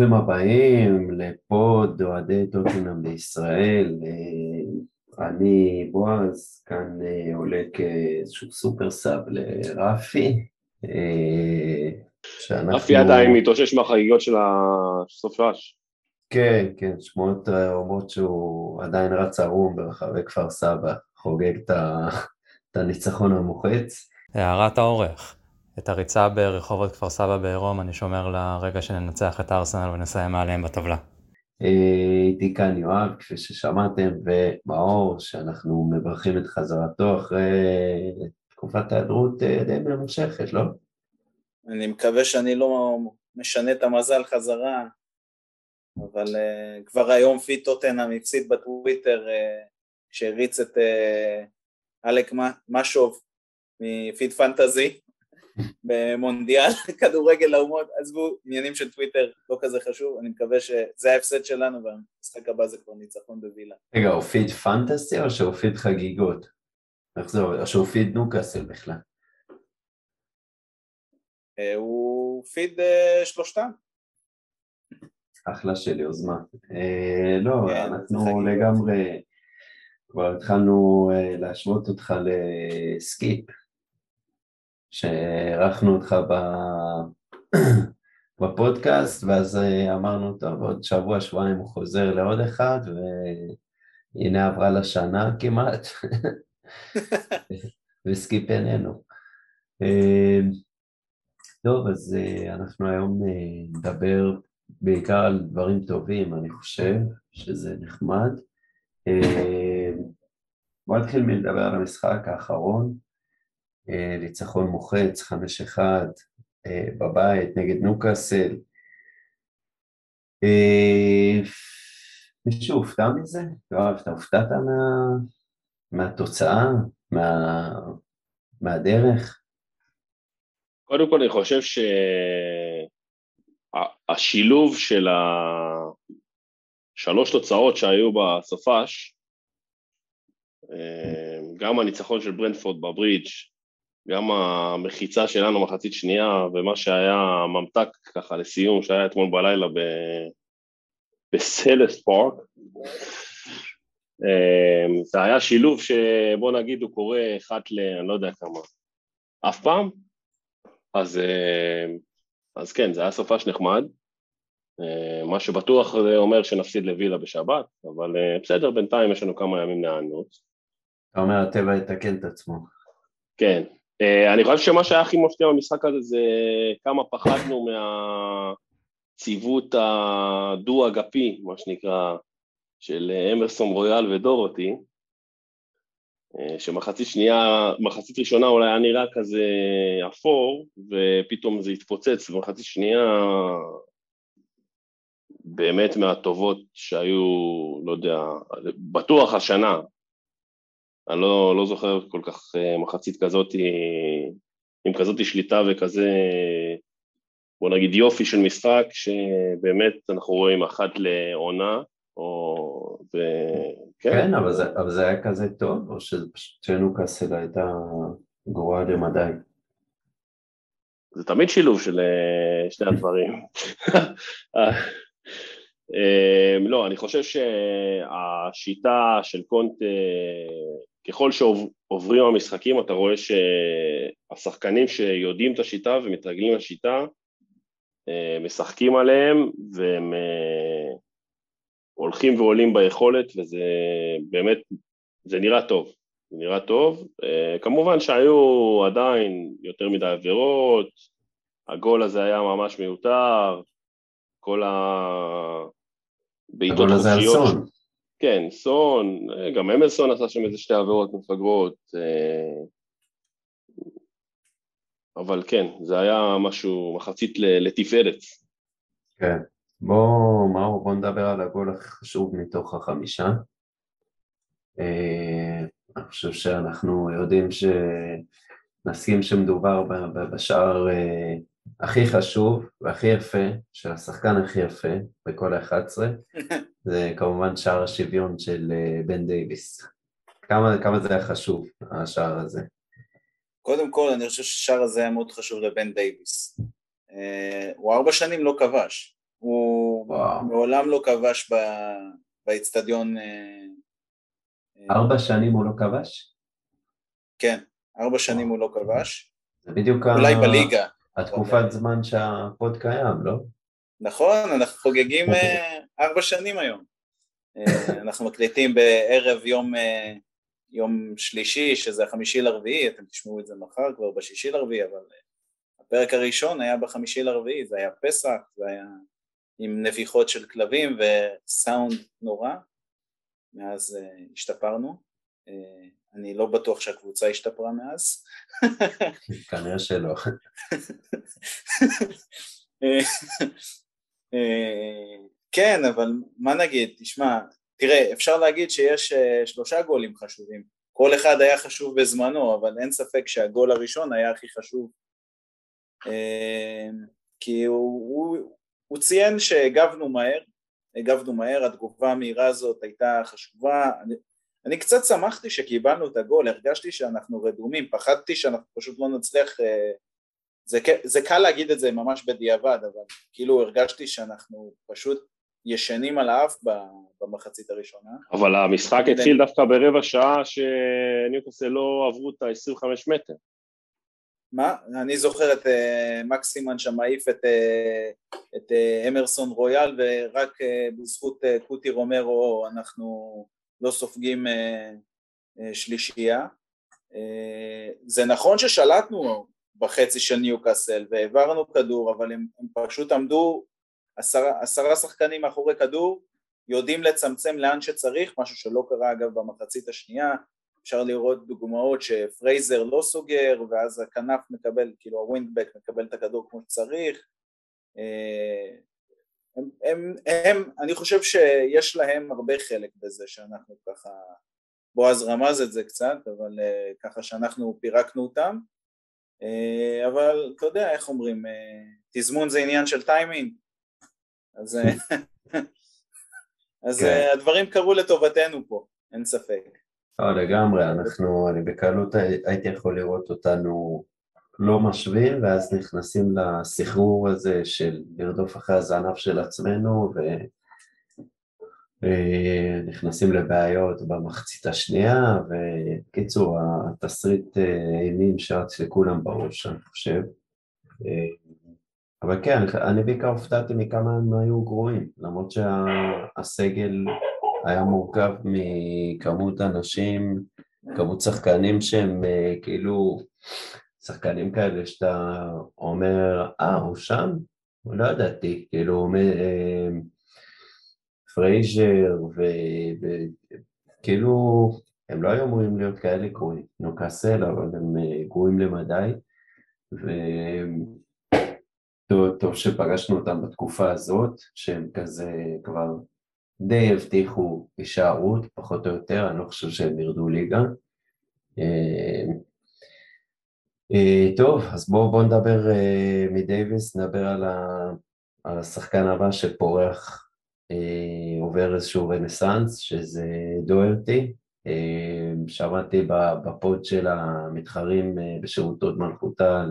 ברוכים הבאים לפוד אוהדי טוטנאם בישראל. אני בועז, כאן עולה כאיזשהו סופר סאב לרפי. שאנחנו... רפי עדיין מתאושש מהחגיגות של הסופש. כן, כן, שמועות אומרות שהוא עדיין רץ ערום ברחבי כפר סבא, חוגג את הניצחון המוחץ. הערת האורך. את הריצה ברחובות כפר סבא בעירום אני שומר לרגע שננצח את ארסנל ונסיים מעליהם בטבלה. איתי כאן יואב, כפי ששמעתם, ומאור, שאנחנו מברכים את חזרתו אחרי תקופת ההיעדרות אה, די ממושכת, לא? אני מקווה שאני לא משנה את המזל חזרה, אבל אה, כבר היום פיט טוטנאם הפסיד בטוויטר אה, כשהריץ את uh, אלק משוב מפיט פנטזי במונדיאל כדורגל לאומות, עזבו עניינים של טוויטר, לא כזה חשוב, אני מקווה שזה ההפסד שלנו והמשחק הבא זה כבר ניצחון בווילה. רגע, הוא פיד פנטסי או שהוא פיד חגיגות? איך זה עובד? או שהוא פיד נוקאסל בכלל? אה, הוא פיד אה, שלושתם. אחלה של יוזמה. אה, לא, כן, אנחנו לגמרי, כבר התחלנו להשוות אותך לסקיפ. שאירחנו אותך בפודקאסט, ואז אה, אמרנו, טוב, עוד שבוע, שבועיים הוא חוזר לעוד אחד, והנה עברה לה שנה כמעט, וסקיפ איננו. אה, טוב, אז אה, אנחנו היום נדבר בעיקר על דברים טובים, אני חושב שזה נחמד. בוא נתחיל מלדבר על המשחק האחרון, ניצחון מוחץ, חמש אחד אה, בבית נגד נוקאסל. אה, מישהו הופתע מזה? יואב, אתה הופתעת מה... מהתוצאה? מה... מהדרך? קודם כל אני חושב שהשילוב של השלוש תוצאות שהיו בסופש, גם הניצחון של ברנפורד בברידג' גם המחיצה שלנו מחצית שנייה ומה שהיה ממתק ככה לסיום שהיה אתמול בלילה ב... בסלס פארק אמ, זה היה שילוב שבוא נגיד הוא קורה אחת ל... אני לא יודע כמה, אף פעם? אז, אמ, אז כן, זה היה סופש נחמד. אמ, מה שבטוח זה אומר שנפסיד לווילה בשבת, אבל אה, בסדר, בינתיים יש לנו כמה ימים להיענות. אתה אומר הטבע יתקן את עצמו. כן, אני חושב שמה שהיה הכי מפתיע במשחק הזה זה כמה פחדנו מהציוות הדו-אגפי, מה שנקרא, של אמרסון רויאל ודורותי, uh, שמחצית שנייה, מחצית ראשונה אולי היה נראה כזה אפור, ופתאום זה התפוצץ, ומחצית שנייה באמת מהטובות שהיו, לא יודע, בטוח השנה, אני לא, לא זוכר כל כך אה, מחצית כזאת עם כזאת שליטה וכזה, בוא נגיד יופי של משחק, שבאמת אנחנו רואים אחת לעונה, או... ו... כן, כן אבל, זה, אבל זה היה כזה טוב, או שפשוט שנוקאסל הייתה גרועה למדי? זה תמיד שילוב של אה, שני הדברים. אה, לא, אני חושב שהשיטה של קונט ככל שעוברים המשחקים אתה רואה שהשחקנים שיודעים את השיטה ומתרגלים לשיטה אה, משחקים עליהם והם אה, הולכים ועולים ביכולת וזה באמת, זה נראה טוב, זה נראה טוב. אה, כמובן שהיו עדיין יותר מדי עבירות, הגול הזה היה ממש מיותר, כל ה... בעיטות חופשיות. כן, סון, גם אמרסון עשה שם איזה שתי עבירות מפגרות, אה, אבל כן, זה היה משהו, מחצית לתפארת. כן, בואו, מאור, בואו נדבר על הגול הכי חשוב מתוך החמישה. אה, אני חושב שאנחנו יודעים שנסכים שמדובר בשער אה, הכי חשוב והכי יפה, של השחקן הכי יפה בכל ה-11, זה כמובן שער השוויון של אה, בן דייוויס. כמה, כמה זה היה חשוב, השער הזה? קודם כל, אני חושב שהשער הזה היה מאוד חשוב לבן דייוויס. Uh, הוא ארבע שנים לא כבש. הוא וואו. מעולם לא כבש באצטדיון. אה, ארבע שנים הוא לא כבש? כן, ארבע שנים הוא לא כבש. זה בדיוק אולי ה... בליגה. התקופת זמן שהפוד קיים, לא? נכון, אנחנו חוגגים ארבע שנים היום. אנחנו מקליטים בערב יום יום שלישי, שזה החמישי לרביעי, אתם תשמעו את זה מחר כבר בשישי לרביעי, אבל אה, הפרק הראשון היה בחמישי לרביעי, זה היה פסח, זה היה עם נביחות של כלבים וסאונד נורא, מאז השתפרנו. אני לא בטוח שהקבוצה השתפרה מאז. כנראה שלא. כן, אבל מה נגיד, תשמע, תראה, אפשר להגיד שיש uh, שלושה גולים חשובים, כל אחד היה חשוב בזמנו, אבל אין ספק שהגול הראשון היה הכי חשוב, uh, כי הוא, הוא, הוא ציין שהגבנו מהר, הגבנו מהר, התגובה המהירה הזאת הייתה חשובה, אני, קצת שמחתי שקיבלנו את הגול, הרגשתי שאנחנו רדומים, פחדתי שאנחנו פשוט לא נצליח, uh, זה, זה קל להגיד את זה ממש בדיעבד, אבל כאילו הרגשתי שאנחנו פשוט ישנים על האף במחצית הראשונה. אבל המשחק התחיל דווקא ברבע שעה שניוקוסל לא עברו את ה-25 מטר. מה? אני זוכר את uh, מקסימן שם מעיף את, uh, את uh, אמרסון רויאל ורק uh, בזכות uh, קוטי רומרו אנחנו לא סופגים uh, uh, שלישייה. Uh, זה נכון ששלטנו בחצי של ניוקאסל והעברנו כדור אבל הם, הם פשוט עמדו עשרה, עשרה שחקנים מאחורי כדור, יודעים לצמצם לאן שצריך, משהו שלא קרה אגב במחצית השנייה, אפשר לראות דוגמאות שפרייזר לא סוגר ואז הכנף מקבל, כאילו הווינדבק מקבל את הכדור כמו שצריך אה, הם, הם, הם, אני חושב שיש להם הרבה חלק בזה שאנחנו ככה, בועז רמז את זה קצת, אבל אה, ככה שאנחנו פירקנו אותם, אה, אבל אתה יודע איך אומרים, תזמון זה עניין של טיימינג, אז, אה, אז כן. אה, הדברים קרו לטובתנו פה, אין ספק. לא, לגמרי, אנחנו, אני בקלות הייתי יכול לראות אותנו לא משווים, ואז נכנסים לסחרור הזה של לרדוף אחרי הזנב של עצמנו, ונכנסים אה, לבעיות במחצית השנייה, וקיצור, התסריט אימים שרץ לכולם בראש, אני חושב. אבל כן, אני בעיקר הופתעתי מכמה הם היו גרועים, למרות שהסגל היה מורכב מכמות אנשים, כמות שחקנים שהם אה, כאילו שחקנים כאלה שאתה אומר, אה, הוא שם? לא ידעתי, כאילו אה, פרייזר וכאילו הם לא היו אמורים להיות כאלה גרועים, נוקאסל, אבל הם אה, גרועים למדי טוב, טוב שפגשנו אותם בתקופה הזאת, שהם כזה כבר די הבטיחו הישארות, פחות או יותר, אני לא חושב שהם ירדו ליגה. אה, אה, טוב, אז בואו בוא נדבר אה, מדייוויס, נדבר על, ה, על השחקן הבא שפורח, עובר איזשהו רנסאנס, שזה דוארטי. שמעתי בפוד של המתחרים בשירות מלכותה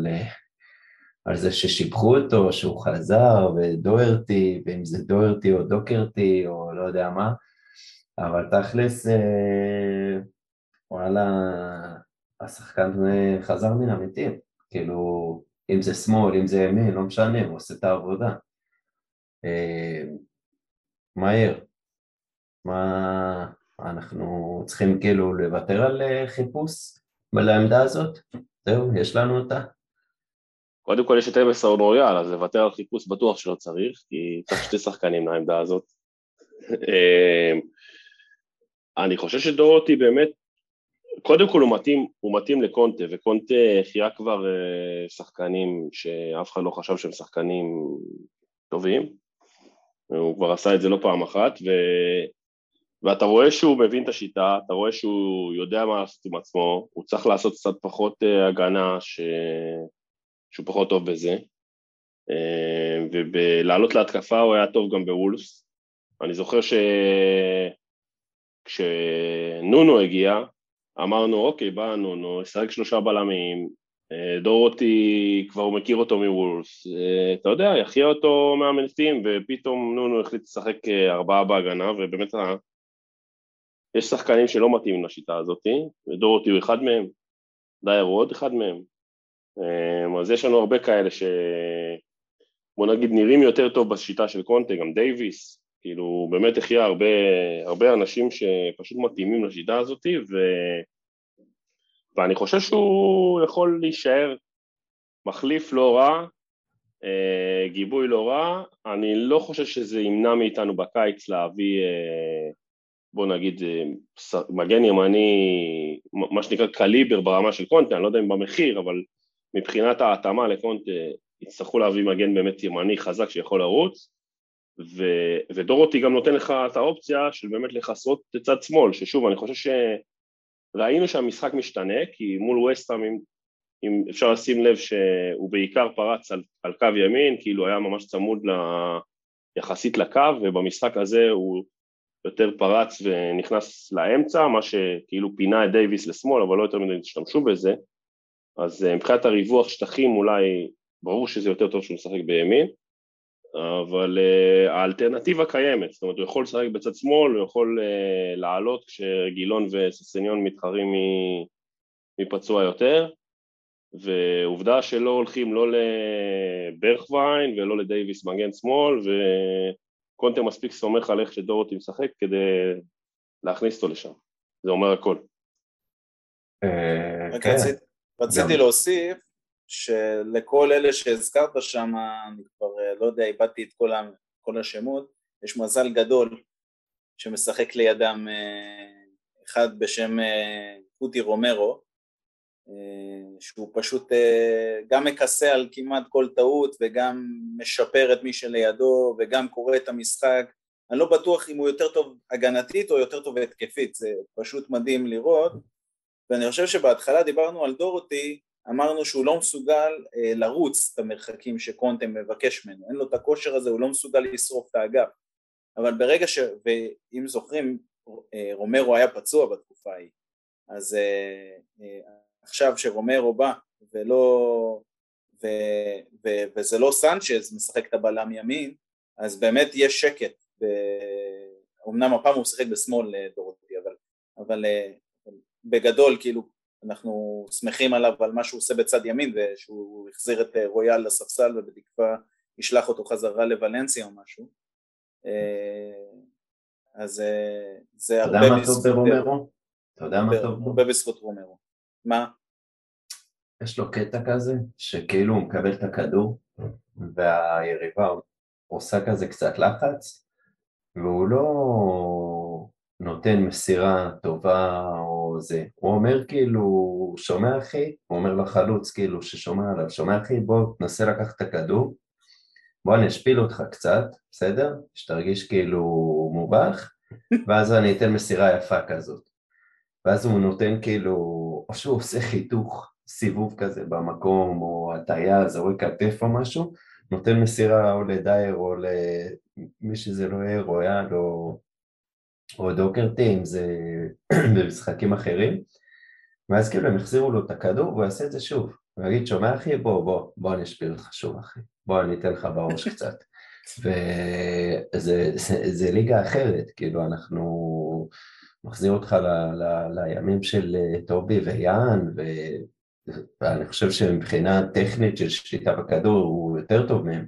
על זה ששיבחו אותו, שהוא חזר, ודוארטי, ואם זה דוארטי או דוקרטי או לא יודע מה, אבל תכלס, אה, וואלה, השחקן חזר מן המתים, כאילו, אם זה שמאל, אם זה ימין, לא משנה, הוא עושה את העבודה. אה, מהר, מה אנחנו צריכים כאילו לוותר על אה, חיפוש לעמדה הזאת? זהו, יש לנו אותה. קודם כל יש את אמסון רויאל, אז לוותר על חיפוש בטוח שלא צריך, כי צריך שתי שחקנים לעמדה הזאת. אני חושב שדורותי באמת, קודם כל הוא מתאים, הוא מתאים לקונטה, וקונטה חייה כבר אה, שחקנים שאף אחד לא חשב שהם שחקנים טובים, הוא כבר עשה את זה לא פעם אחת, ו... ואתה רואה שהוא מבין את השיטה, אתה רואה שהוא יודע מה לעשות עם עצמו, הוא צריך לעשות קצת פחות אה, הגנה, ש... שהוא פחות טוב בזה, אה, ובלעלות להתקפה הוא היה טוב גם בוולס. אני זוכר שכשנונו הגיע, אמרנו, אוקיי, בא נונו, ישחק שלושה בלמים, אה, דורותי, כבר מכיר אותו מוולס, אה, אתה יודע, יחיה אותו מהמנסים, ופתאום נונו החליט לשחק ארבעה בהגנה, ובאמת יש שחקנים שלא מתאימים לשיטה הזאת, ודורותי הוא אחד מהם, דייר הוא עוד אחד מהם, אז יש לנו הרבה כאלה ש... בוא נגיד נראים יותר טוב בשיטה של קונטה, גם דייוויס, כאילו באמת החיה הרבה, הרבה אנשים שפשוט מתאימים לשיטה הזאת, ו... ואני חושב שהוא יכול להישאר מחליף לא רע, אה, גיבוי לא רע, אני לא חושב שזה ימנע מאיתנו בקיץ להביא, אה, בוא נגיד, אה, מגן ימני, מה שנקרא קליבר ברמה של קונטה, אני לא יודע אם במחיר, אבל מבחינת ההתאמה לקונטה יצטרכו להביא מגן באמת ימני חזק שיכול לרוץ, ו, ודורותי גם נותן לך את האופציה של באמת לכסות את צד שמאל, ששוב, אני חושב שראינו שהמשחק משתנה, כי מול וסטאם, אם, אם אפשר לשים לב שהוא בעיקר פרץ על, על קו ימין, כאילו היה ממש צמוד ל, יחסית לקו, ובמשחק הזה הוא יותר פרץ ונכנס לאמצע, מה שכאילו פינה את דייוויס לשמאל, אבל לא יותר מדי השתמשו בזה, אז אה, מבחינת הריווח שטחים אולי ברור שזה יותר טוב שהוא משחק בימין, אבל uh, האלטרנטיבה קיימת, זאת אומרת הוא יכול לשחק בצד שמאל, הוא יכול uh, לעלות כשגילון וססניון מתחרים מפצוע יותר, ועובדה שלא הולכים לא לברכווין ולא לדייוויס מגן שמאל, וקונטה מספיק סומך על איך שדורותי משחק כדי להכניס אותו לשם, זה אומר הכל. אה, כן. רציתי להוסיף שלכל אלה שהזכרת שם, אני כבר אה, לא יודע, איבדתי את כל, ה, כל השמות, יש מזל גדול שמשחק לידם אה, אחד בשם אה, קוטי רומרו, שהוא פשוט גם מכסה על כמעט כל טעות וגם משפר את מי שלידו וגם קורא את המשחק. אני לא בטוח אם הוא יותר טוב הגנתית או יותר טוב התקפית, זה פשוט מדהים לראות. ואני חושב שבהתחלה דיברנו על דורותי, אמרנו שהוא לא מסוגל אה, לרוץ את המרחקים שקונטה מבקש ממנו, אין לו את הכושר הזה, הוא לא מסוגל לשרוף את האגף, אבל ברגע ש... ואם זוכרים, אה, רומרו היה פצוע בתקופה ההיא, אז אה, אה, עכשיו שרומרו בא ולא... ו, ו, וזה לא סנצ'ז משחק את הבלם ימין, אז באמת יש שקט, ו... אמנם הפעם הוא משחק בשמאל אה, דורותי, אבל, אבל אה, בגדול כאילו אנחנו שמחים עליו על מה שהוא עושה בצד ימין ושהוא החזיר את אה, רויאל לספסל ובתקווה ישלח אותו חזרה לוולנסיה או משהו אה, אז אה, זה הרבה בזכות רומרו? אתה יודע מה טוב הרבה בזכות רומרו מה? יש לו קטע כזה שכאילו הוא מקבל את הכדור והיריבה עושה כזה קצת לחץ והוא לא נותן מסירה טובה או זה, הוא אומר כאילו, שומע אחי, הוא אומר לחלוץ כאילו ששומע עליו, שומע אחי בוא תנסה לקחת את הכדור, בוא אני אשפיל אותך קצת, בסדר? שתרגיש כאילו מובך, ואז אני אתן מסירה יפה כזאת. ואז הוא נותן כאילו, או שהוא עושה חיתוך, סיבוב כזה במקום, או הטיה, זורק כתף או משהו, נותן מסירה או לדייר או למי שזה לא יהיה, רויאל או או דוקרטי, אם זה במשחקים אחרים, ואז כאילו הם החזירו לו את הכדור והוא יעשה את זה שוב. הוא יגיד, שומע אחי? בוא, בוא, בוא אני אשפיל אותך שוב אחי, בוא אני אתן לך בראש קצת. וזה זה, זה ליגה אחרת, כאילו אנחנו מחזיר אותך ל, ל, לימים של אה, טובי ויאן, ו... ואני חושב שמבחינה טכנית של שליטה בכדור הוא יותר טוב מהם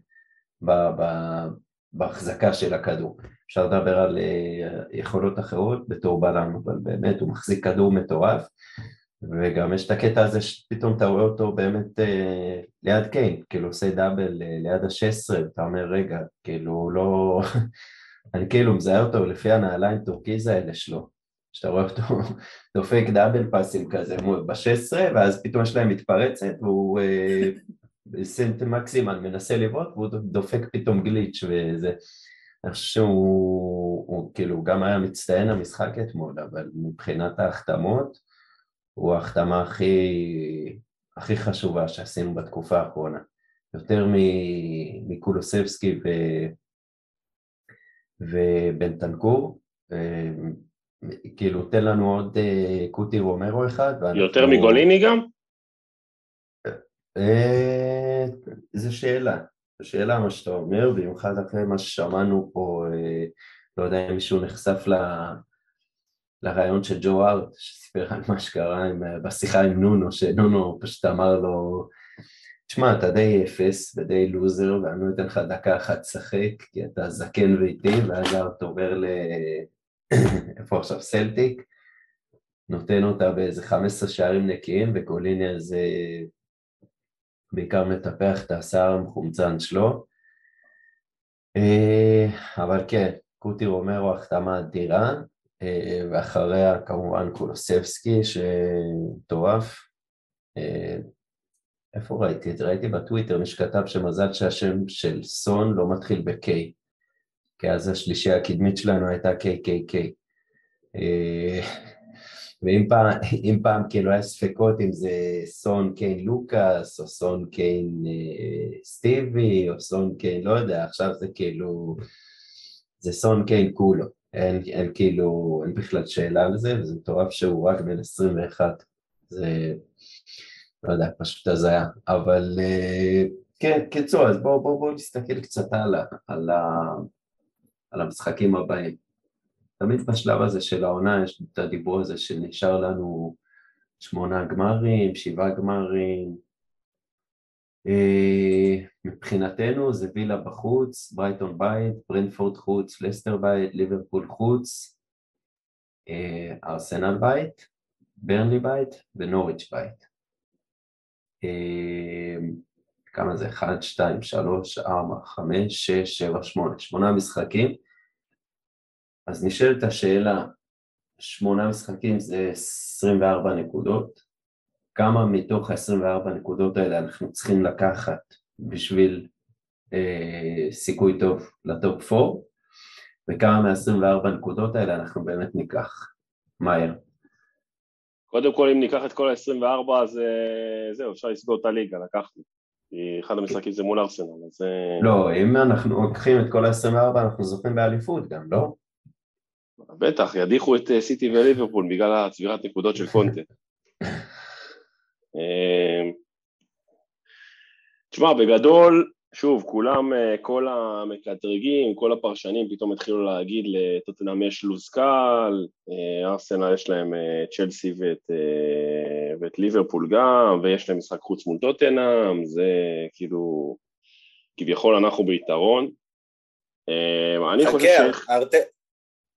בהחזקה של הכדור. אפשר לדבר על אה, יכולות אחרות בתור בלם, אבל באמת הוא מחזיק כדור מטורף, וגם יש את הקטע הזה שפתאום אתה רואה אותו באמת אה, ליד קיין, כאילו עושה דאבל אה, ליד ה-16, ואתה אומר רגע, כאילו לא... אני כאילו מזהה אותו לפי הנעליים טורקיז האלה שלו, שאתה רואה אותו דופק double פאסים כזה ב-16, ואז פתאום יש להם מתפרצת, והוא סנט מקסימן מנסה לבעוט, והוא דופק פתאום גליץ' וזה. אני חושב שהוא הוא, כאילו גם היה מצטיין המשחק אתמול, אבל מבחינת ההחתמות הוא ההחתמה הכי, הכי חשובה שעשינו בתקופה האחרונה. יותר מקולוסבסקי ו... ובנטנקור, כאילו תן לנו עוד אה, קוטי רומרו אחד. יותר מגוליני גם? אה, זו שאלה, זו שאלה מה שאתה אומר, במיוחד אחרי מה ששמענו פה, אה, לא יודע אם מישהו נחשף ל... לרעיון של ג'ו ארט, שסיפר על מה שקרה עם, בשיחה עם נונו, שנונו פשוט אמר לו, תשמע, אתה די אפס ודי לוזר, ואני נותן לך דקה אחת לשחק, כי אתה זקן ואיטי, ואז ארט עובר ל... איפה עכשיו? סלטיק, נותן אותה באיזה 15 שערים נקיים, וקוליניה זה בעיקר מטפח את השיער המחומצן שלו. אה, אבל כן, קוטי רומרו החתמה אדירה, אה, ואחריה כמובן קולוסבסקי שמטורף. אה, איפה ראיתי את זה? ראיתי בטוויטר מי שכתב שמזל שהשם של סון לא מתחיל ב-K, כי אז השלישייה הקדמית שלנו הייתה KKK. ואם פעם, פעם כאילו היה ספקות אם זה סון קיין לוקאס, או סון קיין אה, סטיבי, או סון קיין לא יודע, עכשיו זה כאילו, זה סון קיין כולו, אין, אין כאילו, אין בכלל שאלה על זה, וזה מטורף שהוא רק בן 21, זה, לא יודע, פשוט הזיה, אבל אה, כן, קיצור, אז בואו בוא, בוא נסתכל קצת הלאה, על, על המשחקים הבאים. תמיד בשלב הזה של העונה יש את הדיבור הזה שנשאר לנו שמונה גמרים, שבעה גמרים. אה, מבחינתנו זה וילה בחוץ, ברייטון בית, ברנפורד חוץ, לסטר בית, ליברפול חוץ, אה, ארסנל בית, ברנלי בית ונוריץ' בית. אה, כמה זה? 1, 2, 3, 4, 5, 6, 7, 8, שמונה משחקים. אז נשאלת השאלה, שמונה משחקים זה 24 נקודות, כמה מתוך ה-24 נקודות האלה אנחנו צריכים לקחת בשביל אה, סיכוי טוב לטופ 4, וכמה מה-24 נקודות האלה אנחנו באמת ניקח. מהר. קודם כל, אם ניקח את כל ה-24, אז אה, זהו, אפשר לסגור את הליגה, לקחנו. כי אחד המשחקים זה מול ארסנל, אז... אה, לא, אם אנחנו לוקחים את כל ה-24, אנחנו זוכים באליפות גם, לא? בטח, ידיחו את אה, סיטי וליברפול בגלל הצבירת נקודות של קונטה. אה, תשמע, בגדול, שוב, כולם, אה, כל המקטרגים, כל הפרשנים פתאום התחילו להגיד לטוטנאם יש לוז קל, ארסנל יש להם צ'לסי ואת, ואת ליברפול גם, ויש להם משחק חוץ מול טוטנאם, זה כאילו, כביכול אנחנו ביתרון. אני חושב ש...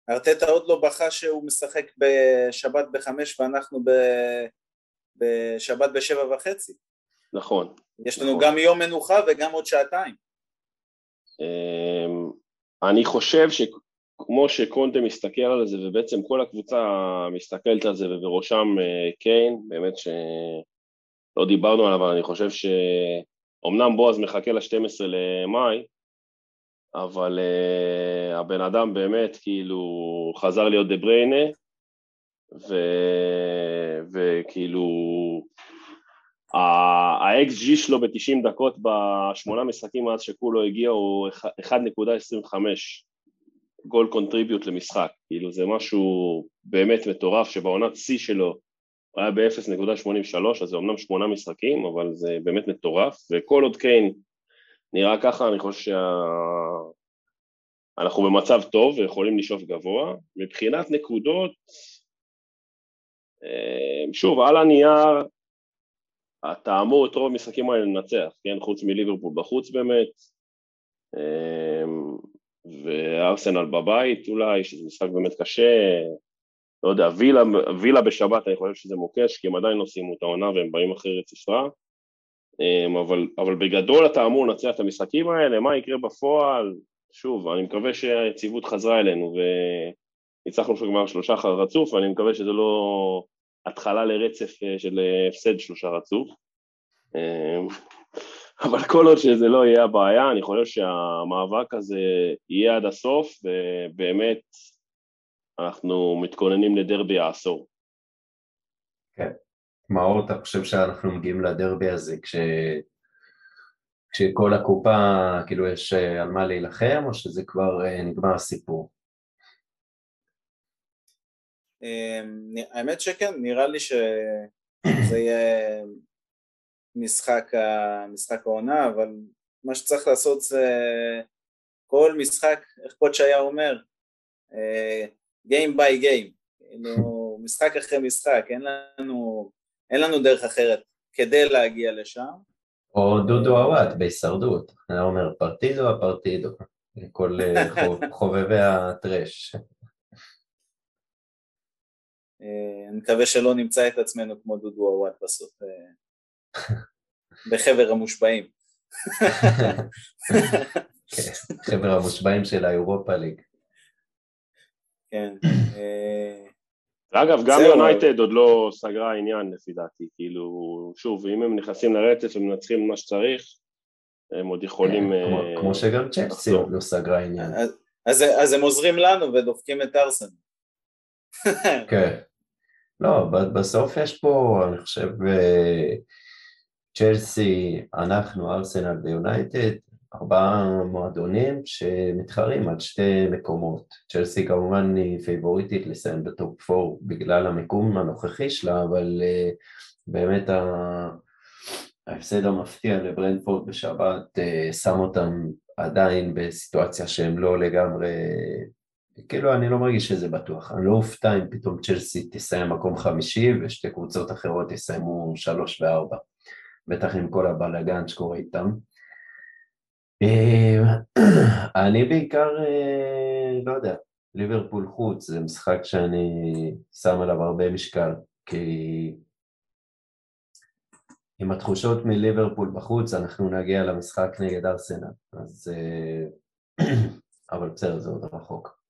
ארטטה עוד לא בכה שהוא משחק בשבת בחמש ואנחנו ב... בשבת בשבע וחצי. נכון. יש לנו נכון. גם יום מנוחה וגם עוד שעתיים. אמ, אני חושב שכמו שקונטה מסתכל על זה ובעצם כל הקבוצה מסתכלת על זה ובראשם אה, קיין, באמת שלא דיברנו עליו, אבל אני חושב שאומנם בועז מחכה ל-12 למאי, אבל uh, הבן אדם באמת כאילו חזר להיות דה בריינה, ו... וכאילו ה-XG שלו ב-90 דקות בשמונה משחקים מאז שכולו הגיע הוא 1.25 goal contribute למשחק, כאילו זה משהו באמת מטורף שבעונת שיא שלו הוא היה ב-0.83 אז זה אמנם שמונה משחקים אבל זה באמת מטורף וכל עוד קיין נראה ככה, אני חושב שאנחנו שה... במצב טוב ויכולים לשאוף גבוה. מבחינת נקודות, אה, שוב, על הנייר, אתה אמור את רוב המשחקים האלה לנצח, כן? חוץ מליברפול בחוץ באמת, אה, וארסנל בבית אולי, שזה משחק באמת קשה, לא יודע, וילה, וילה בשבת אני חושב שזה מוקש, כי הם עדיין לא סיימו את העונה והם באים אחרי רציפה. אמ, אבל, אבל בגדול אתה אמור לנצח את המשחקים האלה, מה יקרה בפועל? שוב, אני מקווה שהיציבות חזרה אלינו וניצחנו כבר שלושה אחר רצוף, ואני מקווה שזה לא התחלה לרצף אה, של אה, הפסד שלושה רצוף. אמ, אבל כל עוד שזה לא יהיה הבעיה, אני חושב שהמאבק הזה יהיה עד הסוף, ובאמת אנחנו מתכוננים לדרבי העשור. כן. מאור, אתה חושב שאנחנו מגיעים לדרבי הזה כש... כשכל הקופה, כאילו יש אה, על מה להילחם, או שזה כבר אה, נגמר הסיפור? אמ, האמת שכן, נראה לי שזה יהיה משחק, משחק העונה, אבל מה שצריך לעשות זה כל משחק, איך קודש היה אומר, Game by Game, כאילו משחק אחרי משחק, אין לנו, אין לנו דרך אחרת כדי להגיע לשם. או דודו עוואט בהישרדות, היה אומר פרטידו הפרטידו, כל חובבי הטרש. אה, אני מקווה שלא נמצא את עצמנו כמו דודו עוואט בסוף, אה, בחבר המושבעים. כן, חבר המושבעים של האירופה ליג. כן. אה, אגב, גם יונייטד עוד לא סגרה עניין לפי דעתי, כאילו, שוב, אם הם נכנסים לרצף ומנצחים מה שצריך, הם עוד יכולים... כן, כמו שגם צ'לסי עוד לא סגרה עניין. אז הם עוזרים לנו ודופקים את ארסנל. כן. לא, בסוף יש פה, אני חושב, אה, צ'לסי, אנחנו, ארסנל ויונייטד, ארבעה מועדונים שמתחרים על שתי מקומות. צ'לסי כמובן היא פייבוריטית לסיים ב top 4 בגלל המיקום הנוכחי שלה, אבל אה, באמת ההפסד המפתיע לברנדפורד בשבת אה, שם אותם עדיין בסיטואציה שהם לא לגמרי כאילו אני לא מרגיש שזה בטוח, אני לא אופתע אם פתאום צ'לסי תסיים מקום חמישי ושתי קבוצות אחרות יסיימו שלוש וארבע, בטח עם כל הבלאגן שקורה איתם. אה, אני בעיקר, אה, לא יודע, ליברפול חוץ זה משחק שאני שם עליו הרבה משקל, כי עם התחושות מליברפול בחוץ אנחנו נגיע למשחק נגד ארסנל, אז... אה, אבל בסדר, זה עוד רחוק.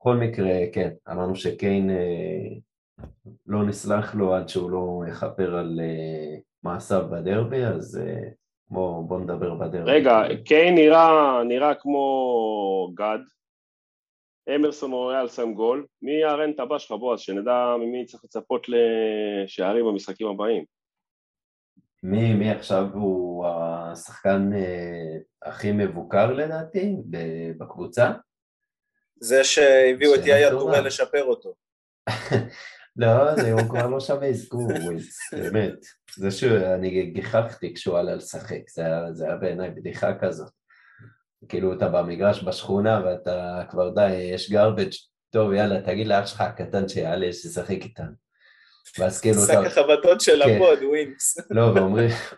בכל מקרה, כן, אמרנו שקיין לא נסלח לו עד שהוא לא יכפר על מעשיו בדרבי, אז אה, בואו בוא נדבר בדרבי. רגע, קיין נראה, נראה כמו גד, אמרסון רויאל שם גול, מי הרנט הבא שלך בועז, שנדע ממי צריך לצפות לשערים במשחקים הבאים. מי, מי עכשיו הוא השחקן הכי מבוקר לדעתי בקבוצה? זה שהביאו את יאיה טורי לשפר אותו. לא, זה הוא כבר לא שווה אזכור, באמת. זה שאני גיחכתי כשהוא עלה לשחק, זה היה בעיניי בדיחה כזאת. כאילו אתה במגרש בשכונה ואתה כבר די, יש גרבג' טוב יאללה תגיד לאח שלך הקטן שיעלה שישחק איתנו. ואז כאילו אתה... שק החבטות של כן. הפוד, ווינקס. לא,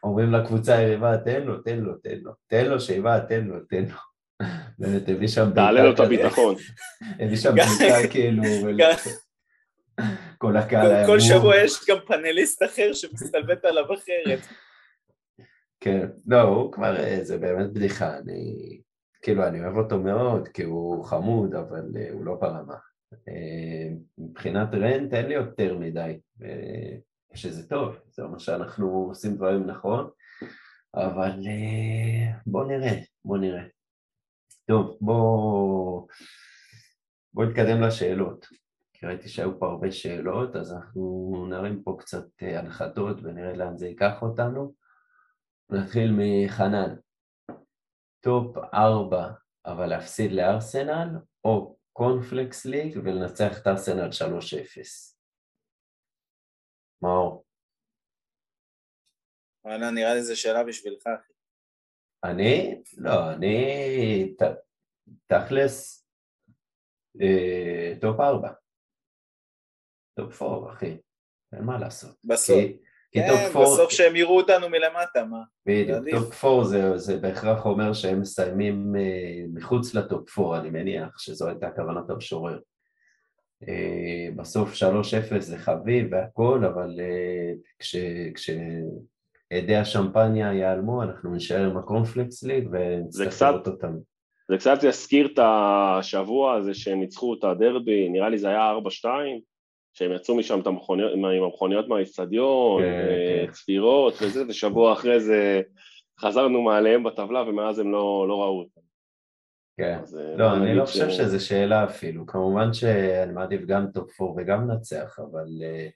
ואומרים לקבוצה היריבה תן לו, תן לו, תן לו, תן לו שיבה, תן לו, תן לו. באמת, הביא שם... תעלה לו את הביטחון. הביא שם בעיקר כאילו... כל הקהל היה... כל שבוע יש גם פאנליסט אחר שמסתלבט עליו אחרת. כן, לא, הוא כבר, אה, זה באמת בדיחה, אני... כאילו, אני אוהב אותו מאוד, כי הוא חמוד, אבל אה, הוא לא ברמה. אה, מבחינת rant אין לי יותר מדי, שזה טוב, זה אומר שאנחנו עושים דברים נכון, אבל בוא נראה, בוא נראה. טוב, בואו בוא נתקדם לשאלות. כי ראיתי שהיו פה הרבה שאלות, אז אנחנו נרים פה קצת אה, הנחתות ונראה לאן זה ייקח אותנו. נתחיל מחנן. top ארבע, אבל להפסיד לארסנל, או Conference League ולנצח את ארסנל 3-0. מאור. וואלה, נראה לי זו שאלה בשבילך, אחי. אני? לא, אני... ת... תכלס, אה, top ארבע. top four, אחי, אין מה לעשות. בסוף. כי, כי כן, תוקפו... בסוף שהם יראו אותנו מלמטה, מה? בדיוק, תוקפו זה, זה בהכרח אומר שהם מסיימים אה, מחוץ לטופ פור, אני מניח שזו הייתה כוונת המשורר. אה, בסוף 3-0 זה חביב והכל, אבל אה, כש... כש... עדי השמפניה ייעלמו, אנחנו נשאר עם הקונפליקס ליג ונצטרך לראות אותם. זה קצת יזכיר את השבוע הזה שהם ניצחו את הדרבי, נראה לי זה היה 4-2, שהם יצאו משם המכוניות, עם המכוניות מהאיצטדיון, כן, אה, כן. צפירות וזה, ושבוע אחרי זה חזרנו מעליהם בטבלה ומאז הם לא, לא ראו אותם. כן, אה, לא, אני לא חושב שזה שאלה אפילו, כמובן שאני מעדיף גם top 4 וגם נצח, אבל אה,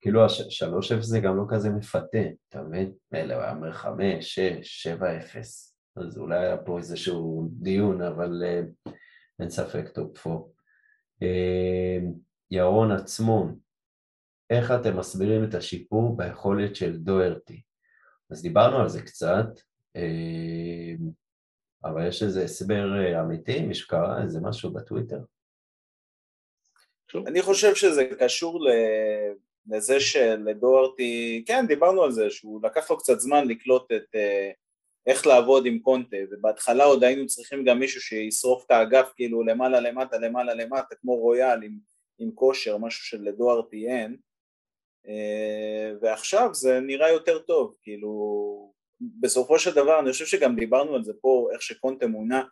כאילו השלוש אפס זה גם לא כזה מפתה, אתה מבין? אלא הוא היה אומר חמש, שש, שבע אפס. אז אולי היה פה איזשהו דיון, אבל אין ספק top 4. ירון עצמון, איך אתם מסבירים את השיפור ביכולת של דוארטי? אז דיברנו על זה קצת, אה, אבל יש איזה הסבר אה, אמיתי, מישהו קרא איזה משהו בטוויטר? אני חושב שזה קשור לזה שלדוארטי, כן דיברנו על זה, שהוא לקח לו קצת זמן לקלוט את אה, איך לעבוד עם קונטה, ובהתחלה עוד היינו צריכים גם מישהו שישרוף את האגף כאילו למעלה למטה למעלה למטה כמו רויאל עם, עם כושר, משהו שלדוארטי אין, ועכשיו זה נראה יותר טוב, כאילו בסופו של דבר אני חושב שגם דיברנו על זה פה, איך שקונטה מונה,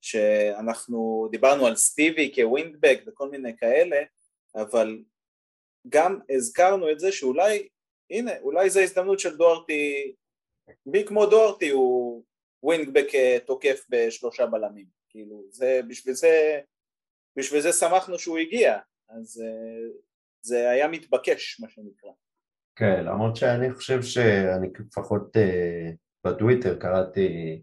שאנחנו דיברנו על סטיבי כווינדבק וכל מיני כאלה, אבל גם הזכרנו את זה שאולי, הנה, אולי זו הזדמנות של דוארטי, בי כמו דוארטי הוא ווינדבק אה, תוקף בשלושה בלמים, כאילו, זה, בשביל זה, בשביל זה שמחנו שהוא הגיע, אז אה, זה היה מתבקש, מה שנקרא. כן, למרות שאני חושב שאני לפחות אה, בטוויטר קראתי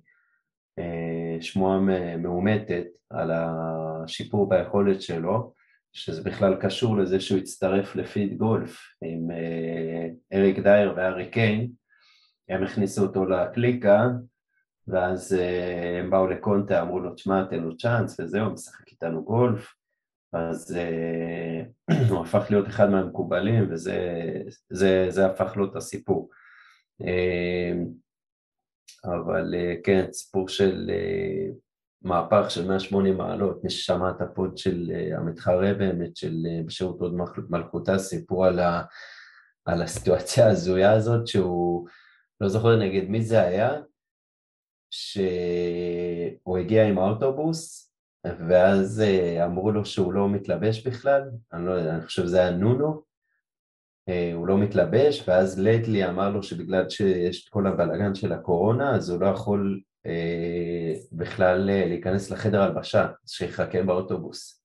אה, שמועה מאומתת על השיפור ביכולת שלו, שזה בכלל קשור לזה שהוא הצטרף לפיד גולף עם אריק דייר וארי קיין, הם הכניסו אותו לקליקה ואז הם באו לקונטה, אמרו לו, תשמע, תן לו צ'אנס וזהו, משחק איתנו גולף, אז uh, הוא הפך להיות אחד מהמקובלים וזה זה, זה הפך לו את הסיפור. Uh, אבל uh, כן, סיפור של מהפך של 180 מעלות, מי ששמע את הפוד של המתחרה באמת, של בשירות עוד מלכותה, סיפור על, ה, על הסיטואציה ההזויה הזאת, שהוא, לא זוכר נגד מי זה היה, שהוא הגיע עם האוטובוס, ואז אה, אמרו לו שהוא לא מתלבש בכלל, אני לא יודע, אני חושב שזה היה נונו, אה, הוא לא מתלבש, ואז לטלי אמר לו שבגלל שיש את כל הבלאגן של הקורונה, אז הוא לא יכול אה, בכלל להיכנס לחדר הלבשה, אז שיחכה באוטובוס.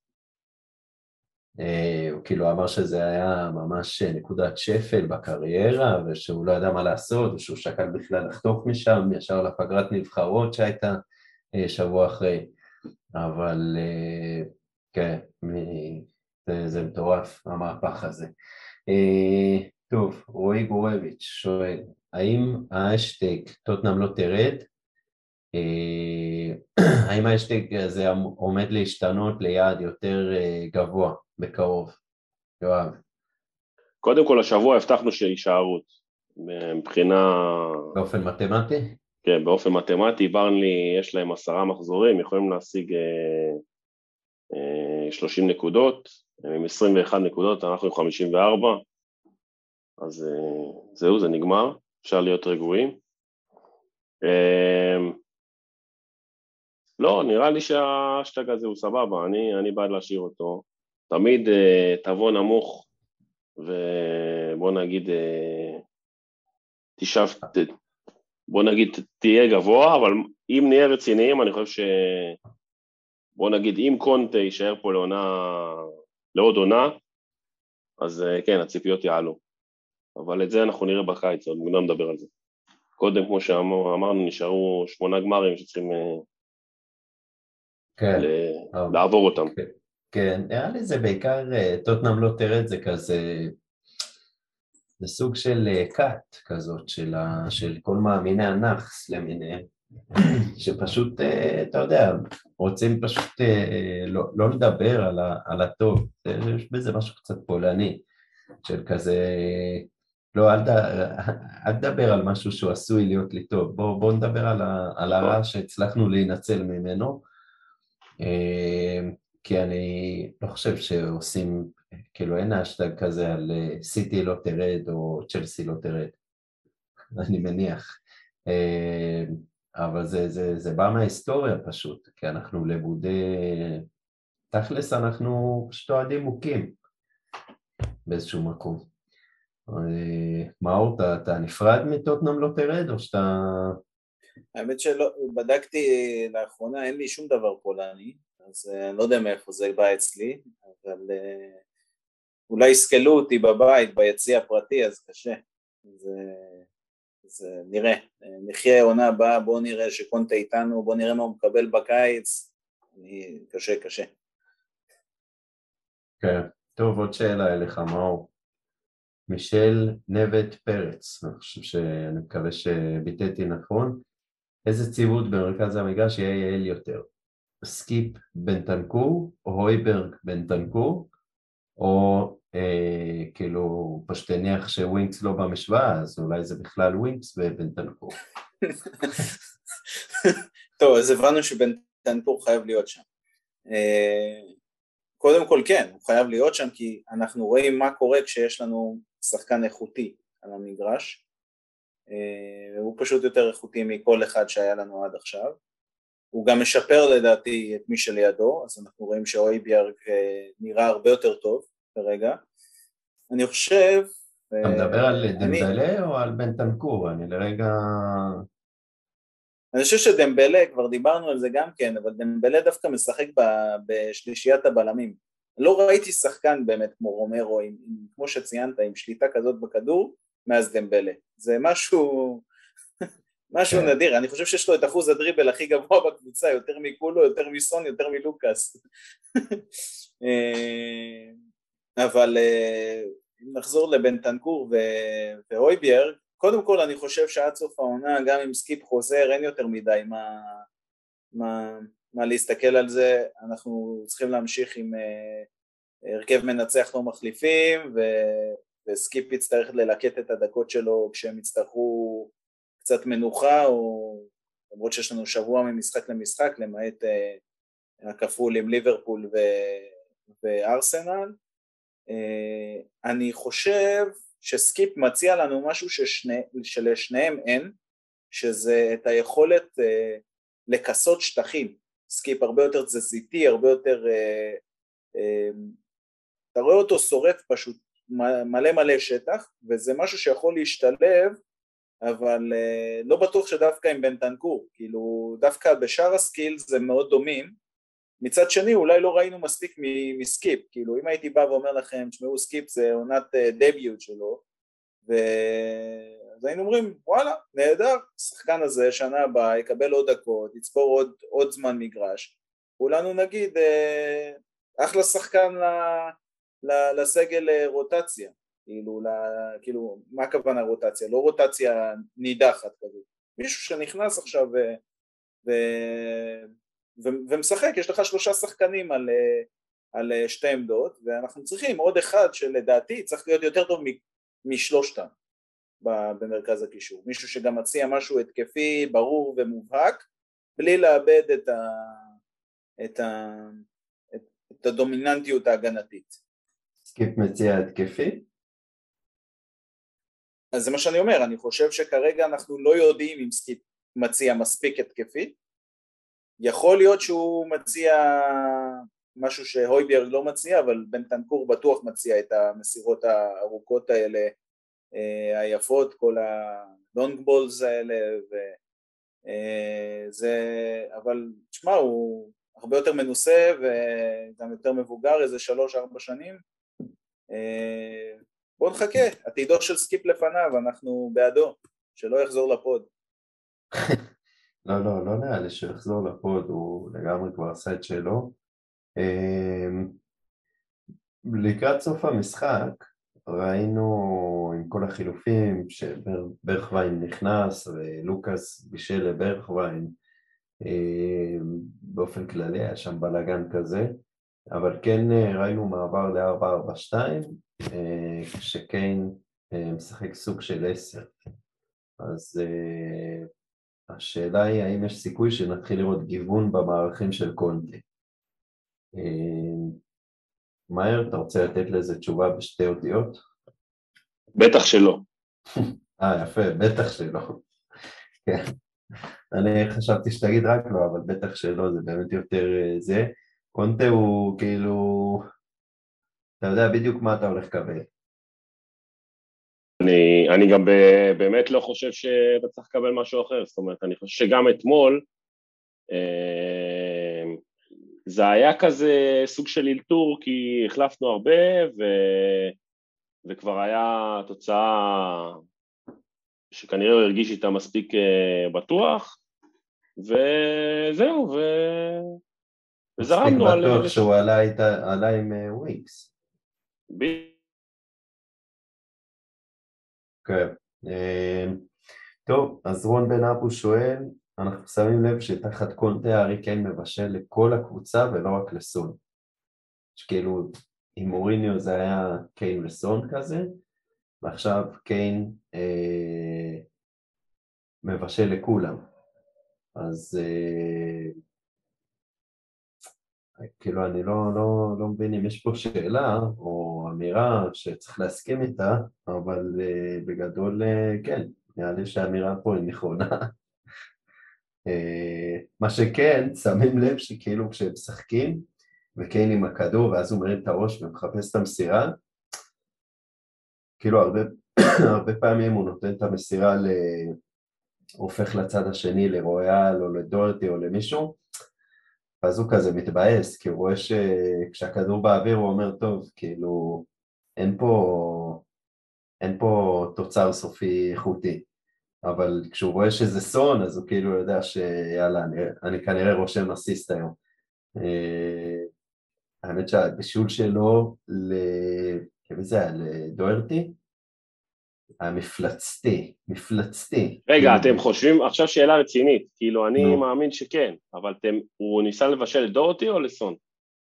הוא כאילו אמר שזה היה ממש נקודת שפל בקריירה, ושהוא לא ידע מה לעשות, ושהוא שקל בכלל לחתוך משם, ישר לפגרת נבחרות שהייתה שבוע אחרי. אבל אה, כן, זה, זה מטורף, המהפך הזה. אה, טוב, רועי גורביץ' שואל, האם האשטג טוטנאם לא תרד? אה, האם האשטג הזה עומד להשתנות ליעד יותר גבוה בקרוב? יואב. קודם כל השבוע הבטחנו שיישארות מבחינה... באופן מתמטי? כן, באופן מתמטי, ברנלי יש להם עשרה מחזורים, יכולים להשיג אה, אה, 30 נקודות, הם עם 21 נקודות, אנחנו עם 54, אז אה, זהו, זה נגמר, אפשר להיות רגועים. אה, לא, נראה לי שהאשטג הזה הוא סבבה, אני, אני בעד להשאיר אותו. תמיד אה, תבוא נמוך ובוא נגיד אה, תשאף, בוא נגיד תהיה גבוה, אבל אם נהיה רציניים, אני חושב ש... בוא נגיד אם קונטה יישאר פה לעונה, לעוד עונה, אז אה, כן, הציפיות יעלו. אבל את זה אנחנו נראה בקיץ, עוד מוקדם נדבר על זה. קודם, כמו שאמרנו, נשארו שמונה גמרים שצריכים אה, כן. לעבור אותם. כן, כן, נראה לי זה בעיקר, אה, טוטנאם לא תרד, זה כזה זה סוג של כת אה, כזאת של, ה, של כל מאמיני הנאחס למיניהם, שפשוט, אה, אתה יודע, רוצים פשוט אה, לא, לא לדבר על, ה, על הטוב, יש בזה משהו קצת פולני, של כזה, לא, אל, ד, אל תדבר על משהו שהוא עשוי להיות לי טוב, בוא, בוא נדבר על, ה, על הרע שהצלחנו להינצל ממנו, כי אני לא חושב שעושים כאילו אין אשטג כזה על סיטי לא תרד או צ'לסי לא תרד, אני מניח. אה, אבל זה, זה, זה בא מההיסטוריה פשוט, כי אנחנו לבודי... תכלס אנחנו פשוט אוהדים מוכים באיזשהו מקום. אה, מאור, אתה, אתה נפרד מטוטנאם לא תרד או שאתה... האמת שלא, בדקתי לאחרונה, אין לי שום דבר פולני, אז אה, אני לא יודע מאיפה זה בא אצלי, אבל אולי יסקלו אותי בבית, ביציא הפרטי, אז קשה. זה, זה נראה. נחיה עונה הבאה, בואו נראה שקונטה איתנו, בואו נראה מה הוא מקבל בקיץ. אני, קשה, קשה. כן. טוב, עוד שאלה אליך, מאור. מישל נבט פרץ, אני חושב שאני מקווה שביטאתי נכון. איזה ציוות במרכז המגרש יהיה יעיל יותר? סקיפ בנטנקור או הויברג בנטנקור, או אה, כאילו פשוט נניח שווינקס לא במשוואה, אז אולי זה בכלל ווינקס ובנטנקור. טוב, אז הבנו שבנטנקור חייב להיות שם. אה, קודם כל כן, הוא חייב להיות שם כי אנחנו רואים מה קורה כשיש לנו שחקן איכותי על המגרש, אה, הוא פשוט יותר איכותי מכל אחד שהיה לנו עד עכשיו. הוא גם משפר לדעתי את מי שלידו, אז אנחנו רואים שאויביארג אה, נראה הרבה יותר טוב כרגע. אני חושב... אתה מדבר על דמבלה או על בן תנקור? אני לרגע... אני חושב שדמבלה, כבר דיברנו על זה גם כן, אבל דמבלה דווקא משחק בשלישיית הבלמים. לא ראיתי שחקן באמת כמו רומרו, עם, עם, כמו שציינת, עם שליטה כזאת בכדור, מאז דמבלה. זה משהו, משהו כן. נדיר, אני חושב שיש לו את אחוז הדריבל הכי גבוה בקבוצה, יותר מקולו, יותר מסון, יותר מלוקאס. אה, אבל אה, אם נחזור לבנטנקור והויביאר, קודם כל אני חושב שעד סוף העונה, גם אם סקיפ חוזר, אין יותר מדי מה, מה, מה להסתכל על זה, אנחנו צריכים להמשיך עם uh, הרכב מנצח לא מחליפים, ו, וסקיפ יצטרך ללקט את הדקות שלו כשהם יצטרכו קצת מנוחה, או למרות שיש לנו שבוע ממשחק למשחק, למעט uh, הכפול עם ליברפול ו, וארסנל. Uh, אני חושב שסקיפ מציע לנו משהו ששני, שלשניהם אין, שזה את היכולת uh, לכסות שטחים, סקיפ הרבה יותר תזזיתי, הרבה יותר, uh, אתה רואה אותו שורף פשוט מלא מלא שטח, וזה משהו שיכול להשתלב, אבל uh, לא בטוח שדווקא עם בנטנקור, כאילו דווקא בשאר ה skills מאוד דומים, מצד שני אולי לא ראינו מספיק מסקיפ, כאילו אם הייתי בא ואומר לכם, תשמעו סקיפ זה עונת debut שלו, ו... אז היינו אומרים וואלה נהדר, השחקן הזה שנה הבאה יקבל עוד דקות, יצבור עוד, עוד זמן מגרש, כולנו נגיד אה, אחלה שחקן ל, ל, לסגל אה, רוטציה, כאילו, ל, כאילו מה הכוונה רוטציה? לא רוטציה נידחת כזאת, מישהו שנכנס עכשיו ו, ו, ו, ומשחק, יש לך שלושה שחקנים על, אה, על שתי עמדות ואנחנו צריכים עוד אחד שלדעתי צריך להיות יותר טוב משלושתם במרכז הקישור, מישהו שגם מציע משהו התקפי ברור ומובהק בלי לאבד את, ה, את, ה, את, את הדומיננטיות ההגנתית. סקיפ מציע התקפי? אז זה מה שאני אומר, אני חושב שכרגע אנחנו לא יודעים אם סקיפ מציע מספיק התקפי, יכול להיות שהוא מציע משהו שהויביאר לא מציע, אבל בנטנקור בטוח מציע את המסירות הארוכות האלה אה, היפות, כל ה long balls האלה, וזה, אה, אבל תשמע, הוא הרבה יותר מנוסה וגם יותר מבוגר, איזה שלוש-ארבע שנים. אה, בואו נחכה, עתידו של סקיפ לפניו, אנחנו בעדו, שלא יחזור לפוד. לא, לא, לא נראה לי שהוא יחזור לפוד, הוא לגמרי כבר עשה את שלו. לקראת סוף המשחק, ראינו עם כל החילופים שברכווין נכנס ולוקאס בישל לברכווין אה, באופן כללי היה שם בלאגן כזה אבל כן אה, ראינו מעבר ל-442 אה, כשקיין משחק סוג של 10 אז השאלה היא האם יש סיכוי שנתחיל לראות גיוון במערכים של קונטי מאיר, אתה רוצה לתת לזה תשובה בשתי אותיות? בטח שלא. אה, יפה, בטח שלא. כן. אני חשבתי שתגיד רק לא, אבל בטח שלא, זה באמת יותר אה, זה. קונטה הוא כאילו... אתה יודע בדיוק מה אתה הולך לקבל. אני, אני גם באמת לא חושב שאתה צריך לקבל משהו אחר, זאת אומרת, אני חושב שגם אתמול, אה, זה היה כזה סוג של אלתור כי החלפנו הרבה ו... וכבר היה תוצאה שכנראה הוא הרגיש איתה מספיק אה, בטוח וזהו ו... וזרמנו על... מספיק בטוח שהוא עלה, איתה, עלה עם וויקס. אה, כן. אה, טוב, אז רון בן אבו שואל, אנחנו שמים לב שתחת קונטה הארי קיין מבשל לכל הקבוצה ולא רק לסון. שכאילו, עם מוריניו זה היה קיין וסון כזה, ועכשיו קיין אה, מבשל לכולם. אז אה, כאילו אני לא, לא, לא מבין אם יש פה שאלה או אמירה שצריך להסכים איתה, אבל uh, בגדול uh, כן, נראה לי שהאמירה פה היא נכונה. uh, מה שכן, שמים לב שכאילו כשהם משחקים וקיין עם הכדור ואז הוא מרים את הראש ומחפש את המסירה, כאילו הרבה, הרבה פעמים הוא נותן את המסירה ל... הופך לצד השני לרויאל או לדורטי או למישהו ואז הוא כזה מתבאס, כי הוא רואה שכשהכדור באוויר הוא אומר, טוב, כאילו, אין פה, אין פה תוצר סופי איכותי, אבל כשהוא רואה שזה סון, אז הוא כאילו יודע שיאללה, אני, אני כנראה רושם אסיסט היום. אה, האמת שהבישול שלו, ל... זה היה? לדוארטי? המפלצתי, מפלצתי. רגע, אתם חושבים, עכשיו שאלה רצינית, כאילו אני מאמין שכן, אבל אתם, הוא ניסה לבשל לדורטי או לסון?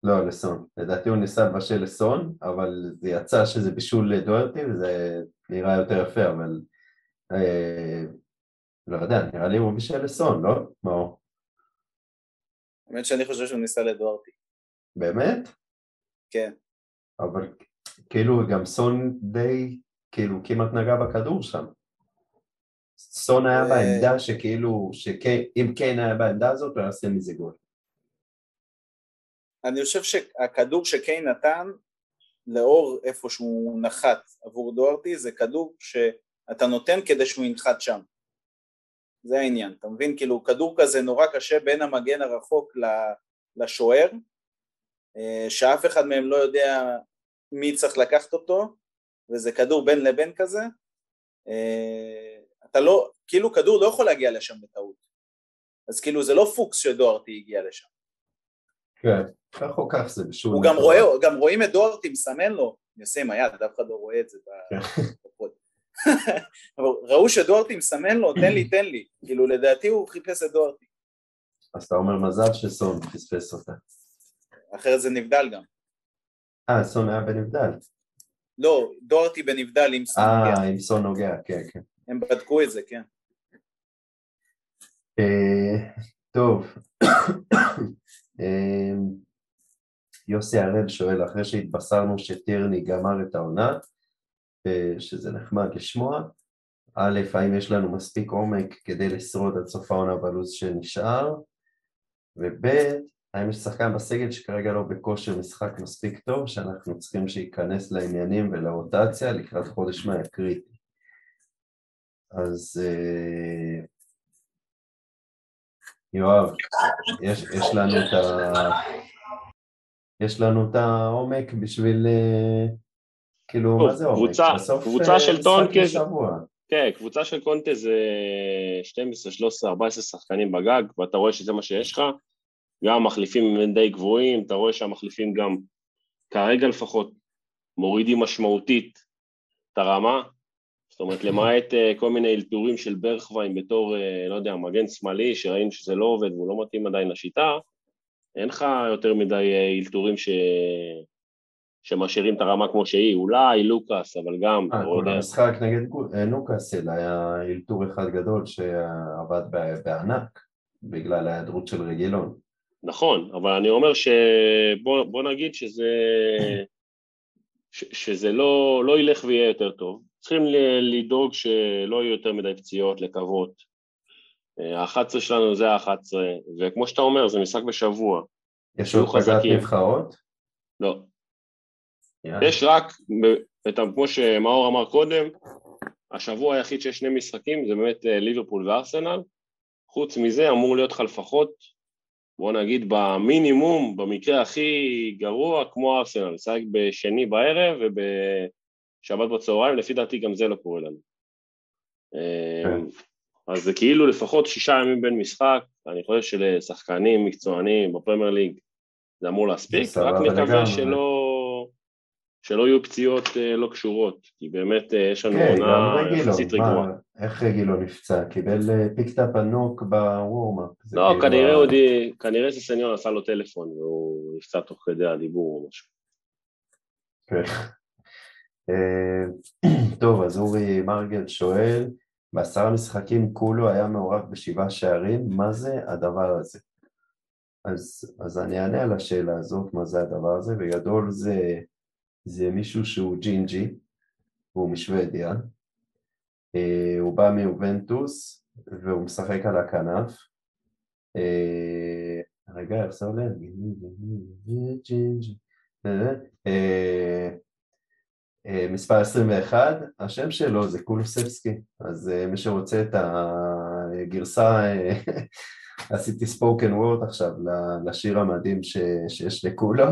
לא, לסון. לדעתי הוא ניסה לבשל לסון, אבל זה יצא שזה בישול לדורטי וזה נראה יותר יפה, אבל אה, לא יודע, נראה לי הוא בישל לסון, לא? מאור. האמת שאני חושב שהוא ניסה לדורטי. באמת? כן. אבל כאילו גם סון די כאילו כמעט נגע בכדור שם. סון היה בעמדה שכאילו, שאם קיין היה בעמדה הזאת, הוא היה עושה מזה גול. אני חושב שהכדור שקיין נתן, לאור איפה שהוא נחת עבור דוארטי, זה כדור שאתה נותן כדי שהוא ינחת שם. זה העניין, אתה מבין? כאילו כדור כזה נורא קשה בין המגן הרחוק לשוער, אה, שאף אחד מהם לא יודע מי צריך לקחת אותו, וזה כדור בין לבין כזה, אה, אתה לא, כאילו כדור לא יכול להגיע לשם בטעות, אז כאילו זה לא פוקס שדוארטי הגיע לשם. כן, כך או כך זה בשום... הוא גם רואה, גם רואים את דוארטי מסמן לו, אני עושה עם היד, אף אחד לא רואה את זה כן. בפוד. אבל ראו שדוארטי מסמן לו, תן לי, תן לי, כאילו לדעתי הוא חיפש את דוארטי. אז אתה אומר מזל שסון פספס אותה. אחרת זה נבדל גם. אה, סון היה בנבדל. לא, דורטי בנבדל עם סון נוגע. אה, עם סון נוגע, כן, כן. הם בדקו את זה, כן. אה, טוב, אה, יוסי הראל שואל, אחרי שהתבשרנו שטירני גמר את העונה, שזה נחמד לשמוע, א', האם יש לנו מספיק עומק כדי לשרוד עד סוף העונה בלו"ז שנשאר, וב', האם יש שחקן בסגל שכרגע לא בכושר משחק מספיק טוב, שאנחנו צריכים שייכנס לעניינים ולרוטציה לקראת חודש מאי הקריטי. אז אה, יואב, יש, יש לנו את ה... יש לנו את העומק בשביל, אה, כאילו, טוב, מה זה עומק? קבוצה, בסוף קבוצה אה, של טונקה, כן, קבוצה של קונטה זה 12, 13, 14 שחקנים בגג, ואתה רואה שזה מה שיש לך, גם המחליפים הם די גבוהים, אתה רואה שהמחליפים גם כרגע לפחות מורידים משמעותית את הרמה, זאת אומרת למעט uh, כל מיני אלתורים של ברכווין בתור, uh, לא יודע, מגן שמאלי, שראינו שזה לא עובד והוא לא מתאים עדיין לשיטה, אין לך יותר מדי uh, אלתורים ש... שמשאירים את הרמה כמו שהיא, אולי לוקאס, אבל גם, אה, כל המשחק נגד נוקאסל היה אלתור אחד גדול שעבד בענק בגלל ההיעדרות של רגילון. נכון, אבל אני אומר שבוא נגיד שזה, ש, שזה לא, לא ילך ויהיה יותר טוב. צריכים לדאוג שלא יהיו יותר מדי פציעות, לקוות. ה-11 שלנו זה ה-11, וכמו שאתה אומר, זה משחק בשבוע. יש עוד פגרת נבחרות? לא. Yeah. יש רק, כמו שמאור אמר קודם, השבוע היחיד שיש שני משחקים זה באמת אה, ליברפול וארסנל, חוץ מזה אמור להיות לך לפחות בוא נגיד במינימום, במקרה הכי גרוע, כמו ארסנל, לשחק בשני בערב ובשבת בצהריים, לפי דעתי גם זה לא קורה לנו. כן. אז זה כאילו לפחות שישה ימים בין משחק, אני חושב שלשחקנים מקצוענים בפרמייר ליג זה אמור להספיק, רק נקווה שלא, שלא יהיו פציעות אה, לא קשורות, כי באמת אה, יש לנו כן, עונה רגילו, יחסית רגועה. איך רגילון נפצע? קיבל fuck up ענק ב warm-up. זה לא, כאילו כנראה די- כנראה שסניון עשה לו טלפון והוא נפצע תוך כדי הדיבור או משהו. כן. אה, טוב, אז אורי מרגל שואל, בעשרה משחקים קולו היה מעורב בשבעה שערים, מה זה הדבר הזה? אז, אז אני אענה על השאלה הזאת, מה זה הדבר הזה, בגדול זה, זה מישהו שהוא ג'ינג'י, הוא משוודיה, אה, הוא בא מיובנטוס והוא משחק על הכנף, אה, רגע, זה עולה? ג'ינג'י, מספר 21, השם שלו זה קולוסבסקי, אז אה, מי שרוצה את הגרסה, עשיתי spoken word עכשיו לשיר המדהים שיש לקולו,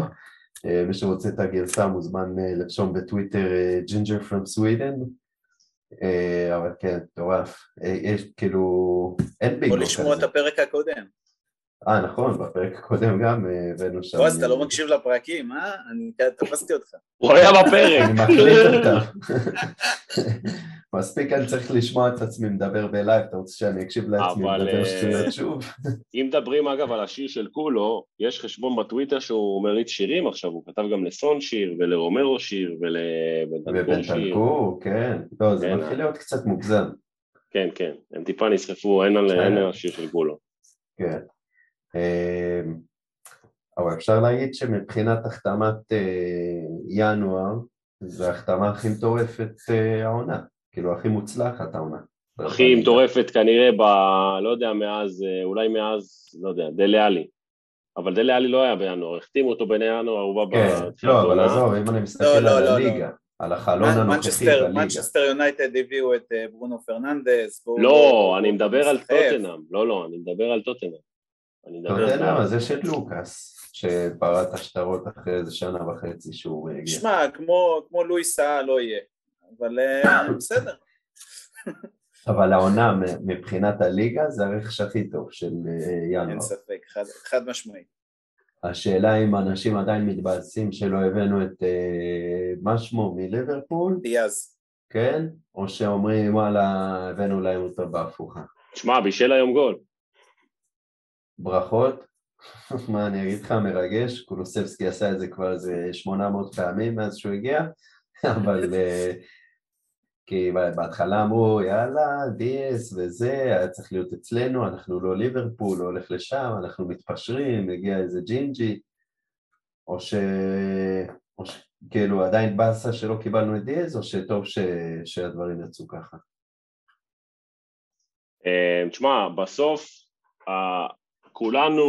מי שרוצה את הגרסה מוזמן אה, לרשום בטוויטר ginger from Sweden, אבל כן, מטורף, אה, יש כאילו, אין ביגו או לשמוע את כזה, הפרק הקודם. אה נכון, בפרק הקודם גם אה, הבאנו שם, בועז, אתה לא מקשיב לפרקים, אה? אני תפסתי אותך. הוא היה בפרק. אני מקליט אותם. מספיק אני צריך לשמוע את עצמי מדבר ב live, אתה רוצה שאני אקשיב לעצמי אבל, מדבר אה, שטויות שוב? אם מדברים אגב על השיר של כולו, יש חשבון בטוויטר שהוא מריץ שירים עכשיו, הוא כתב גם לסון שיר ולרומרו שיר ולבנטנקור שיר. כן. לא, זה כן, מתחיל להיות קצת מוגזם. כן, כן, הם טיפה נסחפו, אין על בסדר. אין על השיר של כולו. כן. אמ, אבל אפשר להגיד שמבחינת החתמת אה, ינואר, זו ההחתמה הכי מטורפת אה, העונה. כאילו, הכי מוצלחת העונה. הכי מטורפת כנראה ב... לא יודע, מאז, אה, אולי מאז, לא יודע, דלה עלי. אבל דלה עלי לא היה בינואר, החתימו אותו בינואר, הוא בא כן, לא, אבל. עזוב, אם אני מסתכל לא, לא, על לא, לא. הליגה, על החלון הנוכחי בליגה. מנצ'סטר יונייטד הביאו את ברונו פרננדס. לא, אני מדבר על. טוטנאם. לא, לא, אני מדבר על טוטנאם. אני מדבר אתה יודע. למה? אז יש את לוקאס, שפרע שטרות אחרי איזה שנה וחצי שהוא הגיע. שמע, כמו כמו לואיס סאה לא יהיה. אבל אה, בסדר. אבל העונה מ- מבחינת הליגה זה הרכש הכי טוב של אה, אין ינואר. ספק, חד- חד משמעי. השאלה אם אנשים עדיין מתבאסים שלא הבאנו את אה, מה שמו מליברפול, דיאז. כן? או שאומרים וואלה הבאנו להם אותו בהפוכה. שמע, בישל היום גול. ברכות. מה אני אגיד לך, מרגש, קולוסבסקי עשה את זה כבר איזה 800 פעמים מאז שהוא הגיע, אבל אה, כי בהתחלה אמרו יאללה, דיאס וזה, היה צריך להיות אצלנו, אנחנו לא ליברפול, לא הולך לשם, אנחנו מתפשרים, הגיע איזה ג'ינג'י, או ש... או ש... כאילו עדיין באסה שלא קיבלנו את דיאז, או שטוב ש... שהדברים יצאו ככה. אה, תשמע, בסוף כולנו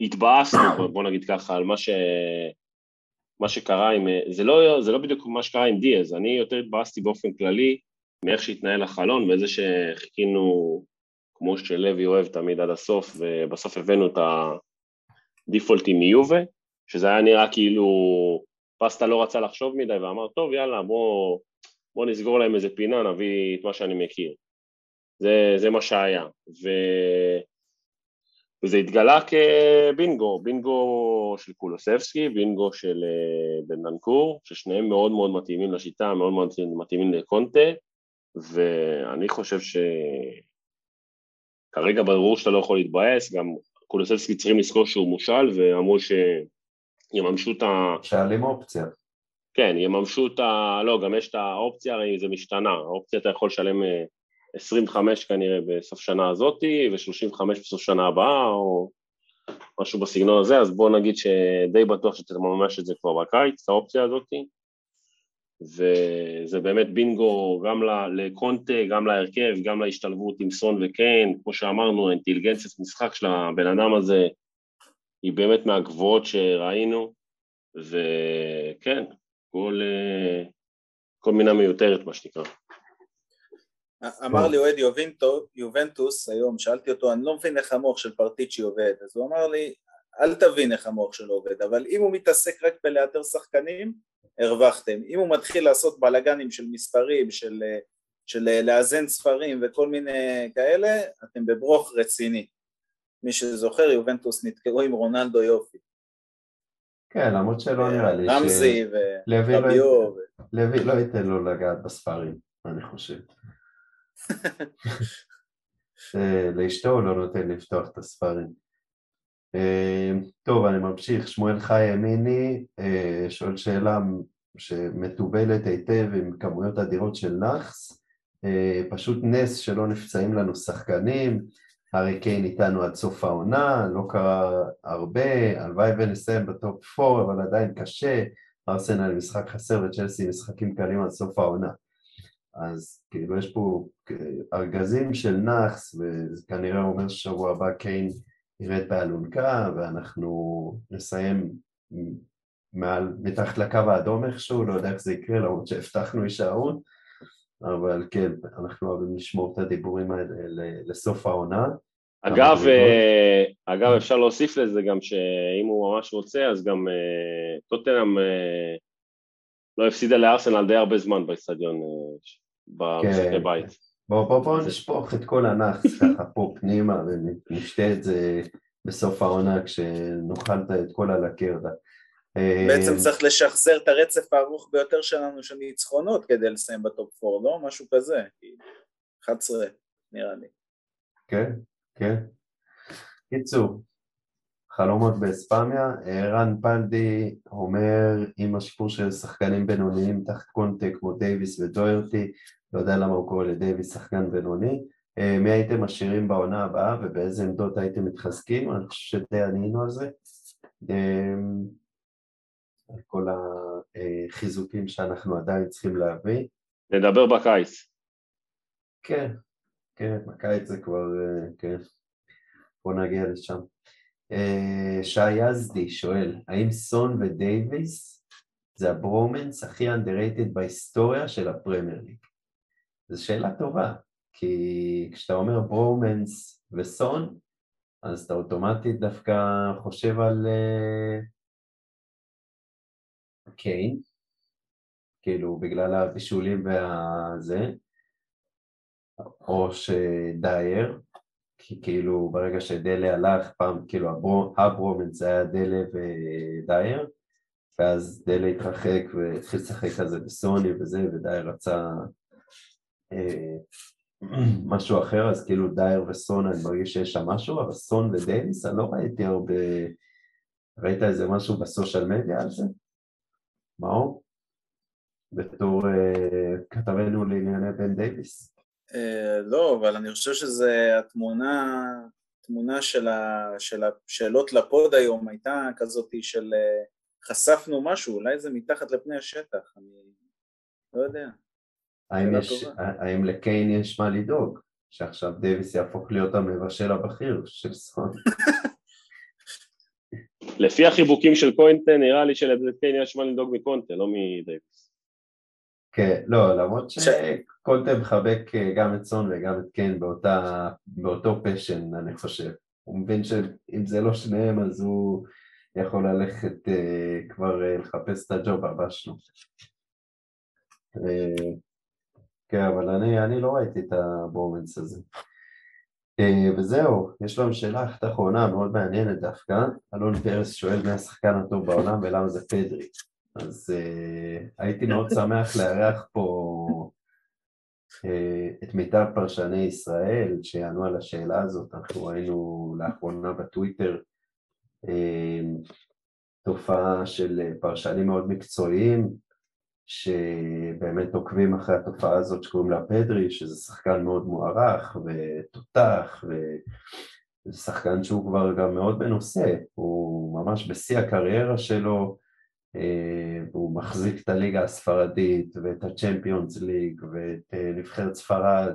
התבאסנו, בוא- נגיד ככה, על מה ש... מה שקרה עם... זה לא, זה לא בדיוק מה שקרה עם דיאז, אני יותר התבאסתי באופן כללי מאיך שהתנהל החלון ואיזה שחיכינו, כמו שלוי אוהב תמיד עד הסוף, ובסוף הבאנו את הדיפולטים מיובה, שזה היה נראה כאילו פסטה לא רצה לחשוב מדי ואמר, טוב יאללה בוא, בוא נסגור להם איזה פינה, נביא את מה שאני מכיר. זה, זה מה שהיה. ו... וזה התגלה כבינגו, בינגו של קולוסבסקי, בינגו של אה, בנדנקור, ששניהם מאוד מאוד מתאימים לשיטה, מאוד מאוד מתאימים לקונטה, ואני חושב שכרגע ברור שאתה לא יכול להתבאס, גם קולוסבסקי צריכים לזכור שהוא מושל, ואמרו שיממשו את ה... שאל עם אופציה. כן, יממשו את ה... לא, גם יש את האופציה, הרי זה משתנה, האופציה אתה יכול לשלם אה, 25 כנראה בסוף שנה הזאתי, ו-35 בסוף שנה הבאה, או משהו בסגנון הזה, אז בוא נגיד שדי בטוח שאתה ממש את זה כבר בקיץ, את האופציה הזאתי, וזה באמת בינגו גם לקונטה, גם להרכב, גם להשתלבות עם סון וקיין, כמו שאמרנו, האינטליגנציית משחק של הבן אדם הזה היא באמת מהגבוהות שראינו, וכן, כל, אה, כל מינה מיותרת מה שנקרא. אמר לי אוהד יובנטוס היום, שאלתי אותו, אני לא מבין איך המוח של פרטיצ'י עובד, אז הוא אמר לי, אל תבין איך המוח שלו עובד, אבל אם הוא מתעסק רק בלאתר שחקנים, הרווחתם. אם הוא מתחיל לעשות בלאגנים של מספרים, של, של לאזן ספרים וכל מיני כאלה, אתם בברוך רציני. מי שזוכר, יובנטוס נתקעו עם רונלדו יופי. כן, למרות שלא נראה לי רמזי לא ורביו. ייתן- לוי לא ייתן לו לגעת בספרים, אני חושב. אה, לאשתו הוא לא נותן לפתוח את הספרים. אה, טוב, אני ממשיך. שמואל חי ימיני אה, שואל שאלה שמתובלת היטב עם כמויות אדירות של נאחס. אה, פשוט נס שלא נפצעים לנו שחקנים. הארי קיין איתנו עד סוף העונה, לא קרה הרבה, הלוואי ונסיים בטופ 4, אבל עדיין קשה. ארסנל משחק חסר וצ'לסי משחקים קלים עד סוף העונה. אז כאילו יש פה ארגזים של נאחס, וזה כנראה אומר ששבוע הבא קיין ירד באלונקה, ואנחנו נסיים מעל, מתחת לקו האדום איכשהו, לא יודע איך זה יקרה, למרות שהבטחנו הישארות, אבל כן, אנחנו אוהבים לשמור את הדיבורים האלה לסוף העונה. אגב, אה, אגב, אפשר להוסיף לזה גם שאם הוא ממש רוצה, אז גם אה, טוטנאם אה, לא הפסידה לארסנל די הרבה זמן באצטדיון, במשחקי כן. בית. בואו בוא, בוא נשפוך את כל הנאחס ככה פה פנימה ונשתה את זה בסוף העונה כשנאכל את כל הלקרדה. בעצם צריך לשחזר את הרצף הארוך ביותר שלנו של ניצחונות כדי לסיים ב top 4, לא? משהו כזה. 11 נראה לי. כן, כן. קיצור, חלומות באספמיה, רן פלדי אומר עם השיפור של שחקנים בינוניים תחת קונטה כמו דייוויס ודוירטי, לא יודע למה הוא קורא לדייוויס שחקן בינוני, אה, מי הייתם משאירים בעונה הבאה ובאיזה עמדות הייתם מתחזקים, אני חושב שדי ענינו על זה, אה, על כל החיזוקים שאנחנו עדיין צריכים להביא, נדבר בקיץ. כן, כן, בקיץ זה כבר, אה, כן, בוא נגיע לשם. שי יזדי שואל, האם סון ודייוויס זה הברומנס הכי underrated בהיסטוריה של הפרמייר ליג? זו שאלה טובה, כי כשאתה אומר ברומנס וסון, אז אתה אוטומטית דווקא חושב על אה, קיין, כאילו בגלל הבישולים והזה, או שדייר, כי כאילו ברגע שדלה הלך פעם, כאילו הברומנס זה היה דלה ודייר, ואז דלה התרחק והתחיל לשחק כזה בסוני וזה, ודייר רצה משהו אחר, אז כאילו דייר וסון אני מרגיש שיש שם משהו, אבל סון ודייוויס אני לא ראיתי הרבה, ראית איזה משהו בסושיאל מדיה על זה? מאור? בתור אה, כתבנו לענייני בן דייוויס. אה, לא, אבל אני חושב שזה התמונה, תמונה של, ה, של השאלות לפוד היום הייתה כזאת של אה, חשפנו משהו, אולי זה מתחת לפני השטח, אני לא יודע. האם, יש. האם לקיין יש מה לדאוג? שעכשיו דייוויס יהפוך להיות המבשל הבכיר של סון. לפי החיבוקים של קוינטה, נראה לי שלקיין יש מה לדאוג מקונטה, לא מדייוויס. כן, לא, למרות ש- שקולטה מחבק אה, גם את סון וגם את קיין באותה, באותו פשן, אני חושב. הוא מבין שאם זה לא שניהם, אז הוא יכול ללכת אה, כבר אה, לחפש את הג'וב הבא שלו. כן, אבל אני, אני לא ראיתי את הברומנס הזה. אה, וזהו, יש לנו שאלה אחת אחרונה מאוד מעניינת דווקא. אלון פרס שואל מי השחקן הטוב בעולם ולמה זה פדרי. אז uh, הייתי מאוד שמח לארח פה uh, את מיטב פרשני ישראל שיענו על השאלה הזאת, אנחנו ראינו לאחרונה בטוויטר uh, תופעה של פרשנים מאוד מקצועיים שבאמת עוקבים אחרי התופעה הזאת שקוראים לה פדרי, שזה שחקן מאוד מוערך ותותח וזה שחקן שהוא כבר גם מאוד מנוסה, הוא ממש בשיא הקריירה שלו אה, והוא מחזיק את הליגה הספרדית ואת הצ'מפיונס ליג ואת אה, נבחרת ספרד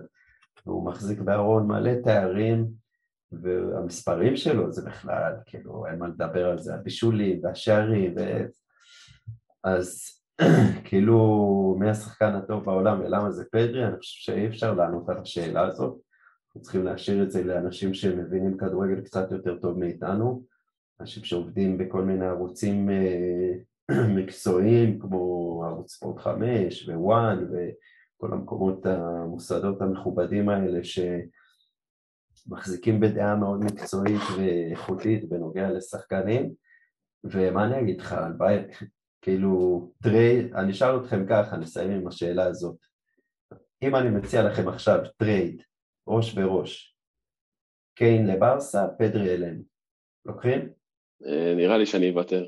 והוא מחזיק בארון מלא תארים והמספרים שלו זה בכלל, כאילו אין מה לדבר על זה, הבישולים והשערים ו... אז כאילו מי השחקן הטוב בעולם ולמה זה פדרי, אני חושב שאי אפשר לענות על השאלה הזאת. אנחנו צריכים להשאיר את זה לאנשים שמבינים כדורגל קצת יותר טוב מאיתנו. אנשים שעובדים בכל מיני ערוצים אה, מקצועיים כמו ערוץ ספורט 5 ווואן וכל המקומות המוסדות המכובדים האלה שמחזיקים בדעה מאוד מקצועית ואיכותית בנוגע לשחקנים. ומה אני אגיד לך, הלוואי, כאילו, trade, אני אשאל אתכם ככה, נסיים עם השאלה הזאת. אם אני מציע לכם עכשיו trade, ראש בראש, קיין לברסה, פדרי אלינו, לוקחים? אה, נראה לי שאני אוותר.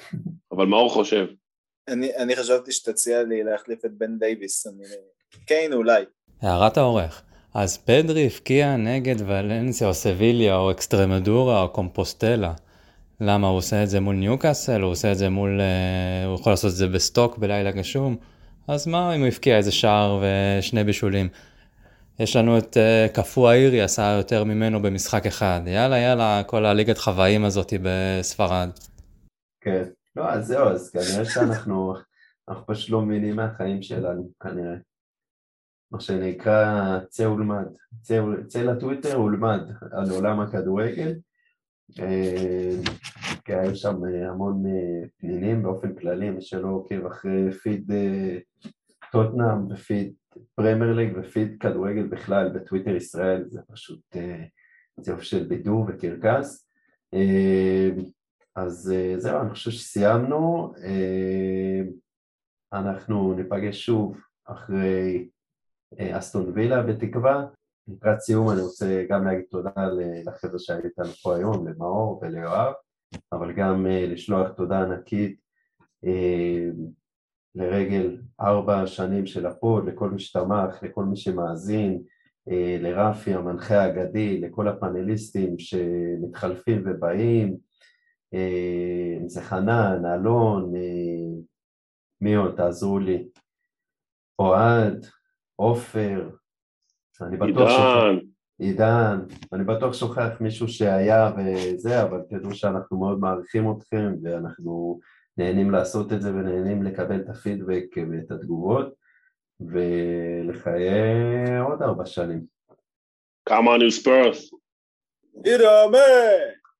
אבל מאור חושב. אני, אני חשבתי שתציע לי להחליף את בן דייוויס, אני... קיין אולי. הערת העורך. אז פדרי הבקיע נגד ולנסיה או סביליה או אקסטרמדורה או קומפוסטלה. למה הוא עושה את זה מול ניוקאסל, הוא עושה את זה מול, uh, הוא יכול לעשות את זה בסטוק בלילה גשום, אז מה אם הוא הפקיע איזה שער ושני בישולים. יש לנו את uh, קפוא האירי עשה יותר ממנו במשחק אחד, יאללה יאללה כל הליגת חוואים הזאת בספרד. כן, לא אז זהו, אז כנראה שאנחנו אנחנו פשוט לא מבינים מהחיים שלנו כנראה. מה שנקרא צא ולמד, צא, לטוויטר ולמד על עולם הכדורגל אה, כי היו שם אה, המון אה, פנינים באופן כללי, מי שלא עוקב אחרי פיד טוטנאם ופיד פרמייר ליג ופיד כדורגל בכלל בטוויטר ישראל, זה פשוט ציוף של בידור וקרקס. אז זהו, אני חושב שסיימנו. אנחנו ניפגש שוב אחרי אסטון וילה בתקווה. לקראת סיום אני רוצה גם להגיד תודה לחבר'ה שהיו איתנו פה היום, למאור וליואב, אבל גם אה, לשלוח תודה ענקית אה, לרגל ארבע שנים של הפוד, לכל מי שתמך, לכל מי שמאזין, אה, לרפי המנחה האגדי, לכל הפאנליסטים שמתחלפים ובאים, אם זה חנן, אלון, מי עוד? תעזרו לי, אוהד, עופר, אני בטוח עידן. עידן, אני בטוח שוכח מישהו שהיה וזה, אבל תדעו שאנחנו מאוד מעריכים אתכם ואנחנו נהנים לעשות את זה ונהנים לקבל את הפידבק ואת התגובות ולחיי עוד ארבע שנים. Come on, you Spurs. ידאמן!